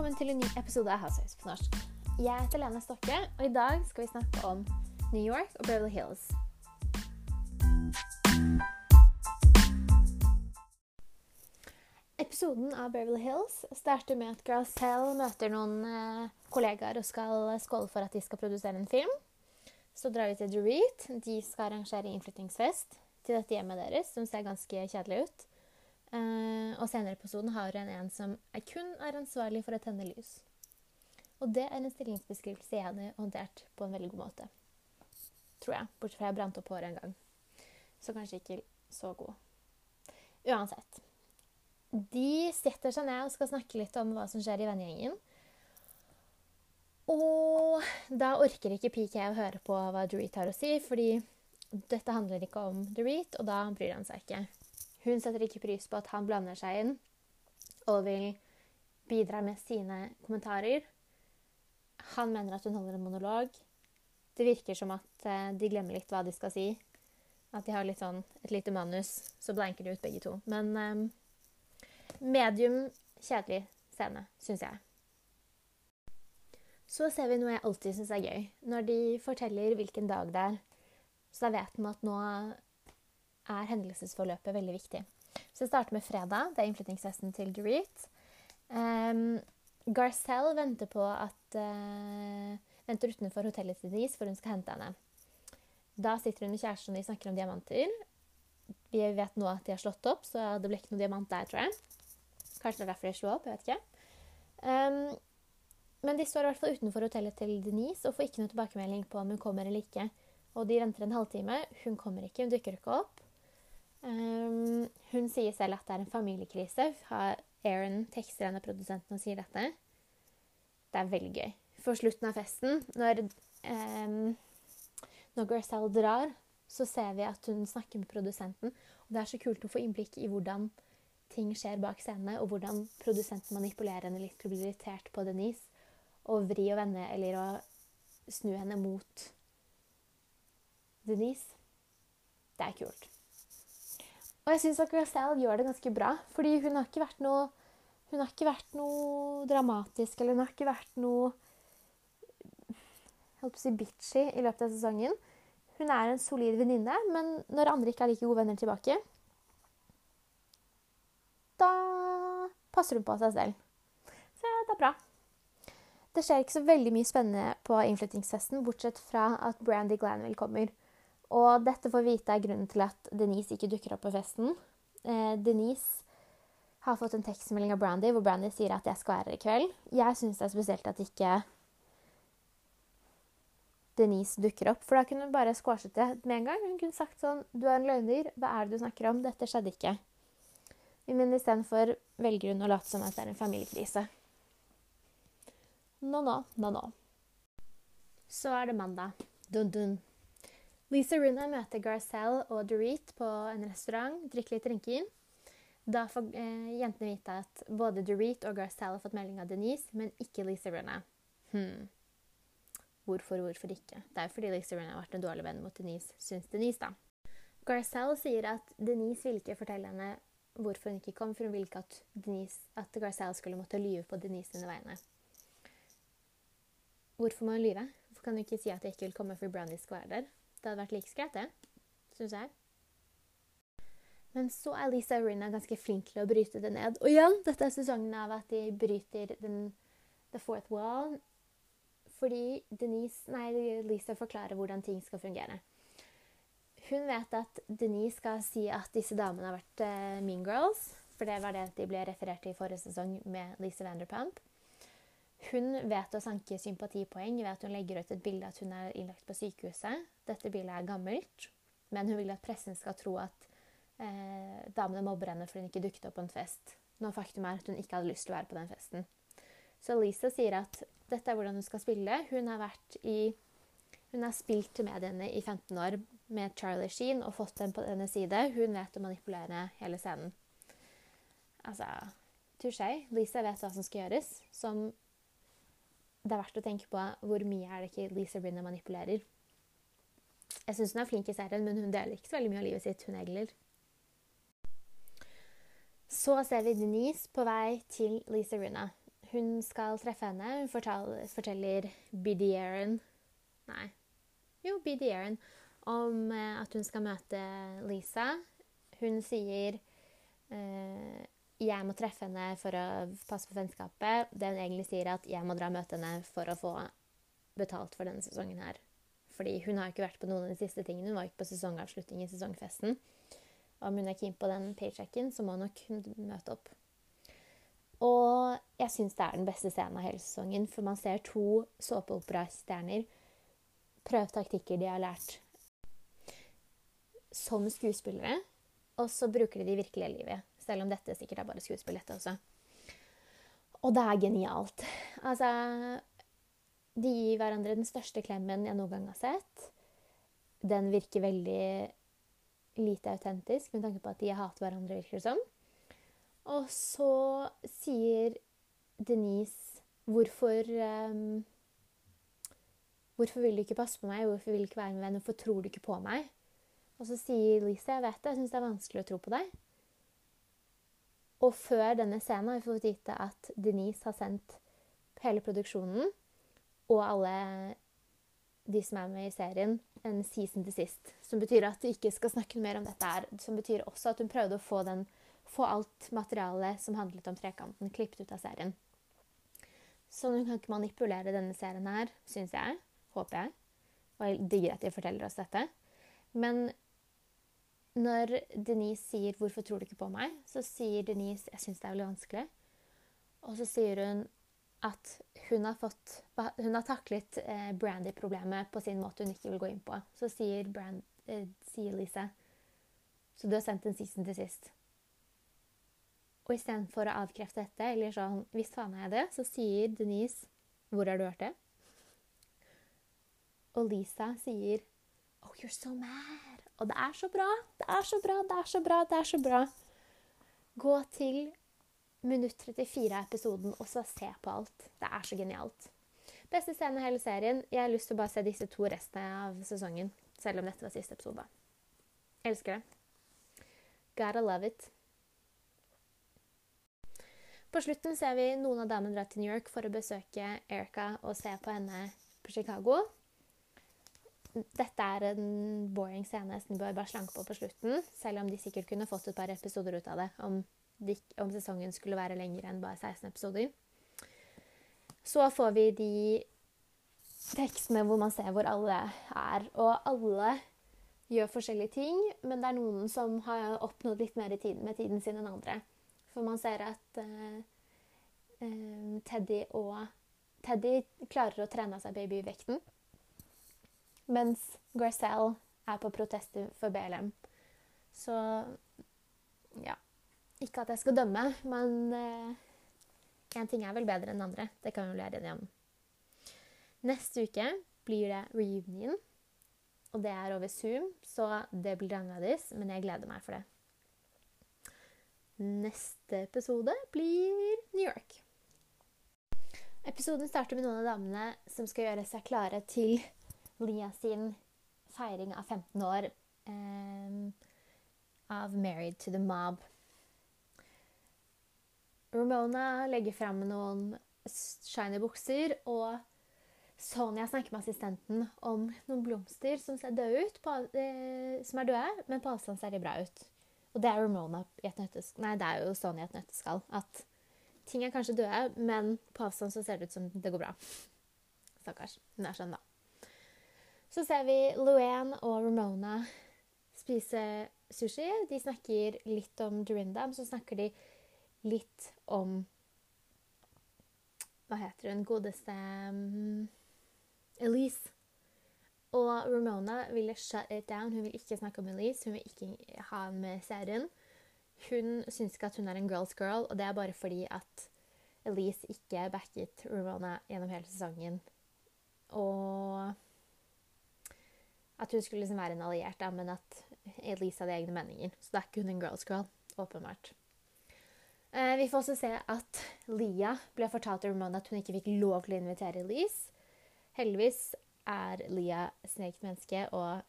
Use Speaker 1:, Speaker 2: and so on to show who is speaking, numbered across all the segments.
Speaker 1: velkommen til en ny episode av Housewives på norsk. Jeg heter Lene Stokke, og i dag skal vi snakke om New York og Beverly Hills. Episoden av Beverly Hills starter med at Garcelle møter noen eh, kollegaer og skal skåle for at de skal produsere en film. Så drar de til Dorit. De skal arrangere innflyttingsfest til dette hjemmet deres, som ser ganske kjedelig ut. Eh, og senere i episoden har hun en som er kun er ansvarlig for å tenne lys. Og det er en stillingsbeskrivelse jeg hadde håndtert på en veldig god måte. Tror jeg. Bortsett fra jeg brant opp håret en gang. Så kanskje ikke så god. Uansett. De setter seg ned og skal snakke litt om hva som skjer i vennegjengen. Og da orker ikke PK å høre på hva Dorit har å si, fordi dette handler ikke om Dorit, og da bryr han seg ikke. Hun setter ikke pris på at han blander seg inn og vil bidra med sine kommentarer. Han mener at hun holder en monolog. Det virker som at eh, de glemmer litt hva de skal si. At de har litt sånn, et lite manus, så blanker de ut begge to. Men um, medium kjedelig scene, syns jeg. Så ser vi noe jeg alltid syns er gøy. Når de forteller hvilken dag det er. Så da vet man at nå er hendelsesforløpet veldig viktig. Så jeg starter med fredag. Det er innflyttingsfesten til Dorit. Um, Garcelle venter på at uh, venter utenfor hotellet til Denise for hun skal hente henne. Da sitter hun med kjæresten og de snakker om diamanter. Vi vet nå at de har slått opp, så det ble ikke noe diamant der, tror jeg. Kanskje det er derfor de slo opp. jeg vet ikke. Um, men de står i hvert fall utenfor hotellet til Denise og får ikke noe tilbakemelding på om hun kommer eller ikke. Og de venter en halvtime. Hun kommer ikke, hun dukker ikke opp. Um, hun sier selv at det er en familiekrise. Aaron tekster henne produsenten og sier dette. Det er veldig gøy. For slutten av festen, når, um, når Garcelle drar, så ser vi at hun snakker med produsenten. Og det er så kult å få innblikk i hvordan ting skjer bak scenene, og hvordan produsenten manipulerer henne litt til å bli irritert på Denise og vri og vende eller å snu henne mot Denise. Det er kult. Og jeg syns Garcelle gjør det ganske bra, fordi hun har ikke vært noe hun har ikke vært noe dramatisk, eller hun har ikke vært noe holdt på å si bitchy i løpet av sesongen. Hun er en solid venninne, men når andre ikke er like gode venner tilbake, da passer hun på seg selv. Så det er bra. Det skjer ikke så veldig mye spennende på innflyttingsfesten, bortsett fra at Brandy Glanville kommer. Og dette får vite er grunnen til at Denise ikke dukker opp på festen. Eh, Denise har fått en tekstmelding av Brandy hvor Brandy sier at jeg skal være her i kveld. Jeg syns det er spesielt at ikke Denise dukker opp, for da kunne hun bare squashet det med en gang. Hun kunne sagt sånn Du er en løgner. Hva er det du snakker om? Dette skjedde ikke. Men istedenfor velger hun å late som at det er en familiekrise. Nå, nå, nå, nå. Så er det mandag. Dun, dun. Lisa Runa møter Garcelle og Dorit på en restaurant, drikker litt drinker. Da får eh, jentene vite at både Dorit og Garcelle har fått melding av Denise, men ikke Lisa Runa. Hmm. Hvorfor, hvorfor ikke? Det er jo fordi Lisa Runa har vært en dårlig venn mot Denise, syns Denise, da. Garcelle sier at Denise ville ikke fortelle henne hvorfor hun ikke kom, for hun ville ikke at, Denise, at Garcelle skulle måtte lyve på Denise sine vegne. Hvorfor må hun lyve? Hvorfor kan hun ikke si at jeg ikke vil komme fordi Brownie skal være der? Det hadde vært like greit, det. Syns jeg. Men så er Lisa Rinna ganske flink til å bryte det ned. Og igjen, dette er sesongen av at de bryter den, the fourth wall. Fordi Denise, nei, Lisa forklarer hvordan ting skal fungere. Hun vet at Denise skal si at disse damene har vært uh, mean girls. For det var det de ble referert til i forrige sesong med Lisa Vanderpump. Hun vet å sanke sympatipoeng ved at hun legger ut et bilde at hun er innlagt på sykehuset. Dette bildet er gammelt, men hun vil at pressen skal tro at eh, damene mobber henne fordi hun ikke dukket opp på en fest, når faktum er at hun ikke hadde lyst til å være på den festen. Så Lisa sier at dette er hvordan hun skal spille. Hun har, i, hun har spilt til mediene i 15 år med Charlie Sheen og fått dem på denne side. Hun vet å manipulere hele scenen. Altså Touché. Lisa vet hva som skal gjøres. Som det er verdt å tenke på hvor mye er det ikke Lisa Rinna manipulerer. Jeg syns hun er flink i serien, men hun deler ikke så veldig mye av livet sitt, hun Egler. Så ser vi Denise på vei til Lisa Rinna. hun skal treffe henne. Hun fortal, forteller Biddy Aaron Nei. Jo, Biddy Aaron om eh, at hun skal møte Lisa. Hun sier eh, jeg må treffe henne for å passe på vennskapet. Det hun egentlig sier, er at jeg må dra og møte henne for å få betalt for denne sesongen her. Fordi hun har ikke vært på noen av de siste tingene. Hun var ikke på sesongavslutning i sesongfesten. Om hun er keen på den paychecken, så må hun nok møte opp. Og jeg syns det er den beste scenen av hele sesongen, for man ser to såpeoperastjerner prøve taktikker de har lært som skuespillere, og så bruker de det i virkelige livet. Selv om dette sikkert er bare skuespill, dette også. Og det er genialt. Altså De gir hverandre den største klemmen jeg noen gang har sett. Den virker veldig lite autentisk med tanke på at de hater hverandre, virker det som. Og så sier Denise hvorfor um, Hvorfor vil du ikke passe på meg? Hvorfor vil du ikke være med venn? Hvorfor tror du ikke på meg? Og så sier Lisa jeg vet det, jeg syns det er vanskelig å tro på deg. Og før denne scenen har vi fått vite at Denise har sendt hele produksjonen og alle de som er med i serien, en season til sist. Som betyr at de ikke skal snakke mer om dette her. Som betyr også at hun prøvde å få, den, få alt materialet som handlet om trekanten, klippet ut av serien. Så hun kan ikke manipulere denne serien her, syns jeg. Håper jeg. Og jeg digger at de forteller oss dette. Men når Denise sier 'Hvorfor tror du ikke på meg?', så sier Denise 'Jeg syns det er veldig vanskelig'. Og så sier hun at hun har, fått, hun har taklet eh, Brandy-problemet på sin måte hun ikke vil gå inn på. Så sier, Brand, eh, sier Lise Så du har sendt en season til sist. Og istedenfor å avkrefte dette, eller sånn 'Visst faen er jeg det', så sier Denise 'Hvor har du hørt det?' Og Lisa sier 'Oh, you're so mad'. Og det er så bra, det er så bra, det er så bra, det er så bra. Gå til minutt 34 av episoden og så se på alt. Det er så genialt. Beste scene i hele serien. Jeg har lyst til å bare se disse to restene av sesongen. Selv om dette var siste episode. Elsker det. Gotta love it. På slutten ser vi noen av damene dra til New York for å besøke Erica og se på henne på Chicago dette er en boring scene som bør bare slanke på på slutten. Selv om de sikkert kunne fått et par episoder ut av det om, de, om sesongen skulle være lengre enn bare 16 episoder. Så får vi de tekstene hvor man ser hvor alle er. Og alle gjør forskjellige ting, men det er noen som har oppnådd litt mer tiden, med tiden sin enn andre. For man ser at uh, uh, Teddy og Teddy klarer å trene seg babyvekten. Mens Garcelle er på protester for BLM. Så ja. Ikke at jeg skal dømme, men én eh, ting er vel bedre enn andre. Det kan vi vel være enige om. Neste uke blir det reunion. Og det er over Zoom, så det blir annerledes, men jeg gleder meg for det. Neste episode blir New York. Episoden starter med noen av damene som skal gjøre seg klare til Lia sin feiring av 15 år um, av 'Married to the Mob'. Ramona legger fram noen shiny bukser, og Sonja snakker med assistenten om noen blomster som ser døde ut, på, eh, som er døde, men på avstand ser de bra ut. Og det er Ramona i et nøtteskall. Nei, det er jo Sonja i et nøtteskall. At ting er kanskje døde, men på avstand så ser det ut som det går bra. Stakkars. Hun er sånn, da. Så ser vi Luann og Ramona spise sushi. De snakker litt om Dorinda, men så snakker de litt om Hva heter hun? Godeste um, Elise. Og Ramona ville shut it down. Hun vil ikke snakke om Elise. Hun vil ikke ha med serien. Hun syns ikke at hun er en girls girl, og det er bare fordi at Elise ikke backet Ramona gjennom hele sesongen. Og at hun skulle liksom være en alliert, da, men at Elise hadde egne meninger. Så det er ikke hun en girls girl, åpenbart. Eh, vi får også se at Lia ble fortalt til Ramona at hun ikke fikk lov til å invitere Elise. Heldigvis er Lia sin eget menneske og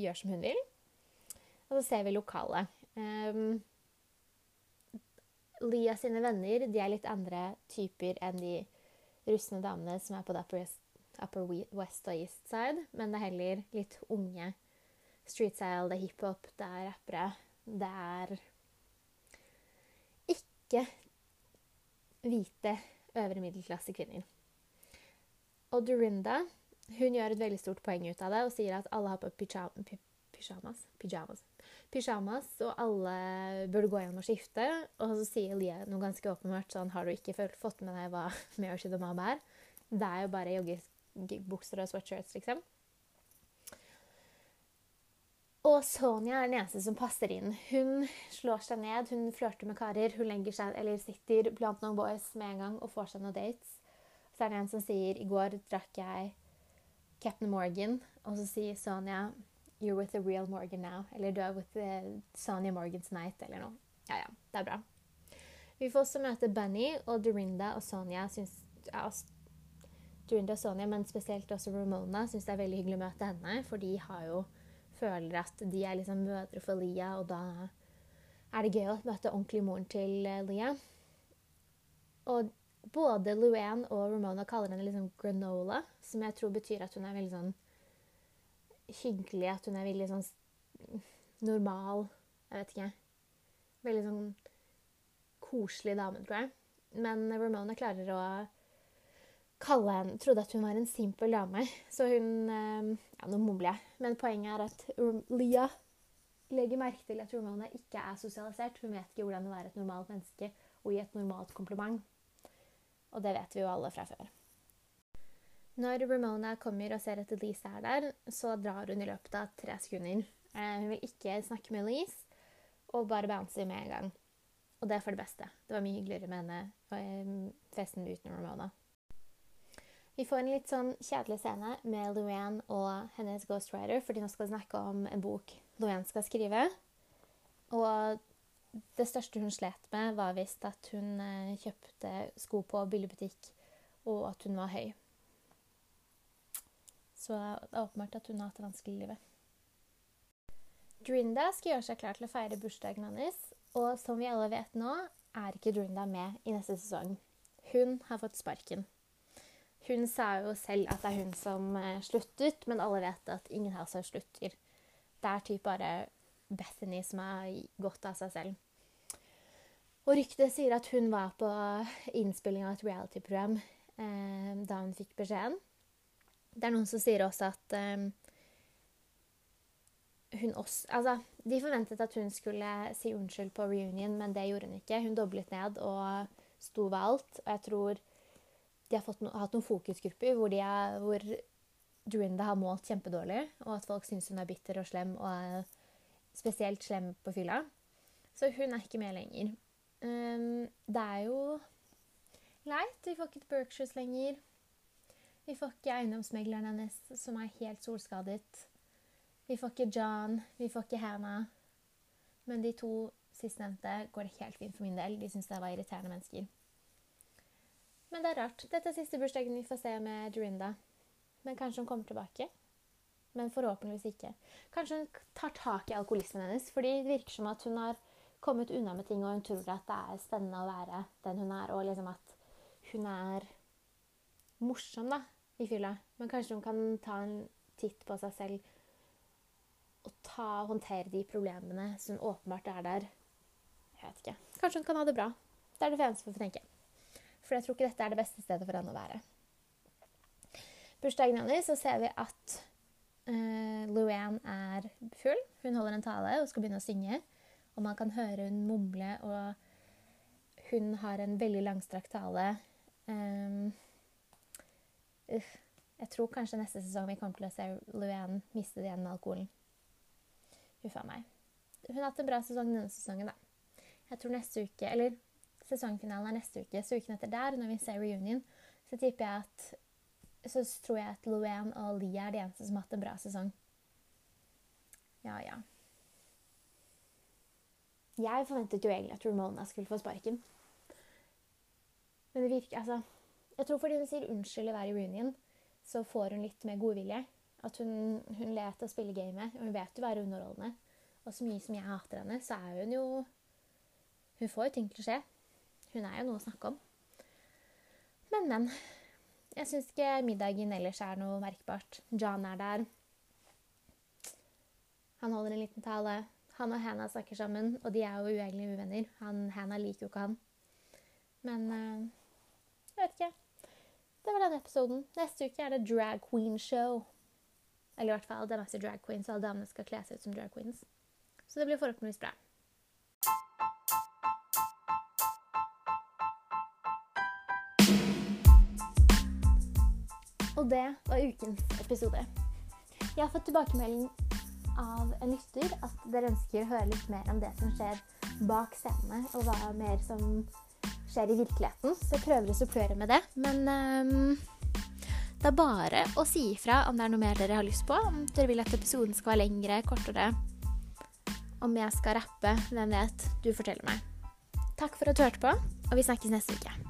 Speaker 1: gjør som hun vil. Og så ser vi lokalet. Um, Lia sine venner de er litt andre typer enn de rustne damene som er på The West, Upper West og East Side, men det er heller litt unge. Street style, det er hiphop, det er rappere. Det er ikke hvite øvre middelklasse kvinner. Og Dorinda hun gjør et veldig stort poeng ut av det og sier at alle har på pyjamas, pyjamas, pyjamas, og alle burde gå gjennom og skifte. Og så sier Lia noe ganske åpenbart sånn Har du ikke fått med deg hva Mary Mom er? Det er jo bare joggebukser og sweatshirts, liksom. Og Sonja er den eneste som passer inn. Hun slår seg ned, hun flørter med karer. Hun legger seg, eller sitter blant noen boys med en gang og får seg noen dates. Så er det en som sier i går drakk jeg Captain Morgan, og så sier Sonja You're with the real Morgan now. Eller du er with the Sonja Morgan tonight, eller noe. Ja, ja. Det er bra. Vi får også møte Bunny, og Dorinda og Sonja syns ja, Dorinda og Sonja, men spesielt også Ramona, syns det er veldig hyggelig å møte henne, for de har jo føler at de er liksom mødre for Lia, og da er det gøy å møte ordentlig moren til eh, Lia. Og både Luann og Ramona kaller henne liksom granola, som jeg tror betyr at hun er veldig sånn hyggelig, at hun er veldig sånn normal Jeg vet ikke. Veldig sånn koselig dame, tror jeg. Men Ramona klarer å kalle henne Trodde at hun var en simpel dame. Så hun eh, Ja, nå mumler jeg. Men poenget er at Lia legger merke til at Ramona ikke er sosialisert. Hun vet ikke hvordan det er et normalt menneske og gi et normalt kompliment. Og det vet vi jo alle fra før. Når Ramona kommer og ser at Elise er der, så drar hun i løpet av tre sekunder. Eh, hun vil ikke snakke med Elise, og bare bouncer med en gang. Og det er for det beste. Det var mye hyggeligere med henne eh, festen uten Ramona. Vi får en litt sånn kjedelig scene med Luann og hennes ghostwriter, fordi nå skal vi snakke om en bok Luann skal skrive. Og det største hun slet med, var visst at hun eh, kjøpte sko på billigbutikk, og at hun var høy. Så det er åpenbart at hun har hatt det vanskelig i livet. Drinda skal gjøre seg klar til å feire bursdagen hennes, og som vi alle vet nå, er ikke Drinda med i neste sesong. Hun har fått sparken. Hun sa jo selv at det er hun som eh, sluttet, men alle vet at ingen her som slutter. Det er typ bare Bethany som har gått av seg selv. Og ryktet sier at hun var på innspilling av et reality-program eh, da hun fikk beskjeden. Det er noen som sier også at eh, hun også Altså, de forventet at hun skulle si unnskyld på reunion, men det gjorde hun ikke. Hun doblet ned og sto ved alt. Og jeg tror de har no, hatt noen fokusgrupper hvor, er, hvor Dorinda har målt kjempedårlig, og at folk syns hun er bitter og slem, og er spesielt slem på fylla. Så hun er ikke med lenger. Um, det er jo leit. Vi får ikke Berkshires lenger. Vi får ikke eiendomsmegleren hennes, som er helt solskadet. Vi får ikke John. Vi får ikke Hannah. Men de to sistnevnte går det helt fint for min del. De syns jeg var irriterende mennesker. Men det er rart. Dette er siste bursdagen vi får se med Dorinda. Men kanskje hun kommer tilbake? Men forhåpentligvis ikke. Kanskje hun tar tak i alkoholismen hennes, fordi det virker som at hun har kommet unna med ting, og hun tror at det er spennende å være den hun er, og liksom at hun er morsom da, i fylla. Men kanskje hun kan ta en titt på seg selv og ta, håndtere de problemene som åpenbart er der. Jeg vet ikke. Kanskje hun kan ha det bra. Det er det eneste vi får tenke. For jeg tror ikke dette er det beste stedet for henne å være. Bursdagen hennes så ser vi at uh, Luann er full. Hun holder en tale og skal begynne å synge. Og man kan høre hun mumle, og hun har en veldig langstrakt tale. Um, uh, jeg tror kanskje neste sesong vi kommer til å se Luann miste det igjen med alkoholen. Huff meg. Hun har hatt en bra sesong denne sesongen, da. Jeg tror neste uke, eller sesongfinalen er neste uke, så uken etter der, når vi ser reunion, så tipper jeg at Så tror jeg at Luann og Lia er de eneste som har hatt en bra sesong. Ja, ja. Jeg forventet jo egentlig at Ramona skulle få sparken. Men det virker Altså, jeg tror fordi hun sier unnskyld i hver reunion, så får hun litt mer godvilje. At hun, hun ler etter å spille gamet, hun vet jo være underholdende. Og så mye som jeg hater henne, så er hun jo Hun får jo ting til å skje. Hun er jo noe å snakke om. Men, men. Jeg syns ikke middagen ellers er noe merkbart. John er der. Han holder en liten tale. Han og Hannah snakker sammen, og de er jo uegentlige uvenner. Han, Hannah liker jo ikke han. Men uh, jeg vet ikke. Det var denne episoden. Neste uke er det drag queen show. Eller i hvert fall det er masse drag queens, og alle damene skal kle seg ut som drag queens. Så det blir forhåpentligvis bra. Og det var ukens episode. Jeg har fått tilbakemelding av en lytter at dere ønsker å høre litt mer om det som skjer bak scenene, og hva mer som skjer i virkeligheten. Så jeg prøver å supplere med det. Men um, det er bare å si ifra om det er noe mer dere har lyst på. Om dere vil at episoden skal være lengre, kortere. Om jeg skal rappe, hvem vet. Du forteller meg. Takk for at du hørte på, og vi snakkes neste uke.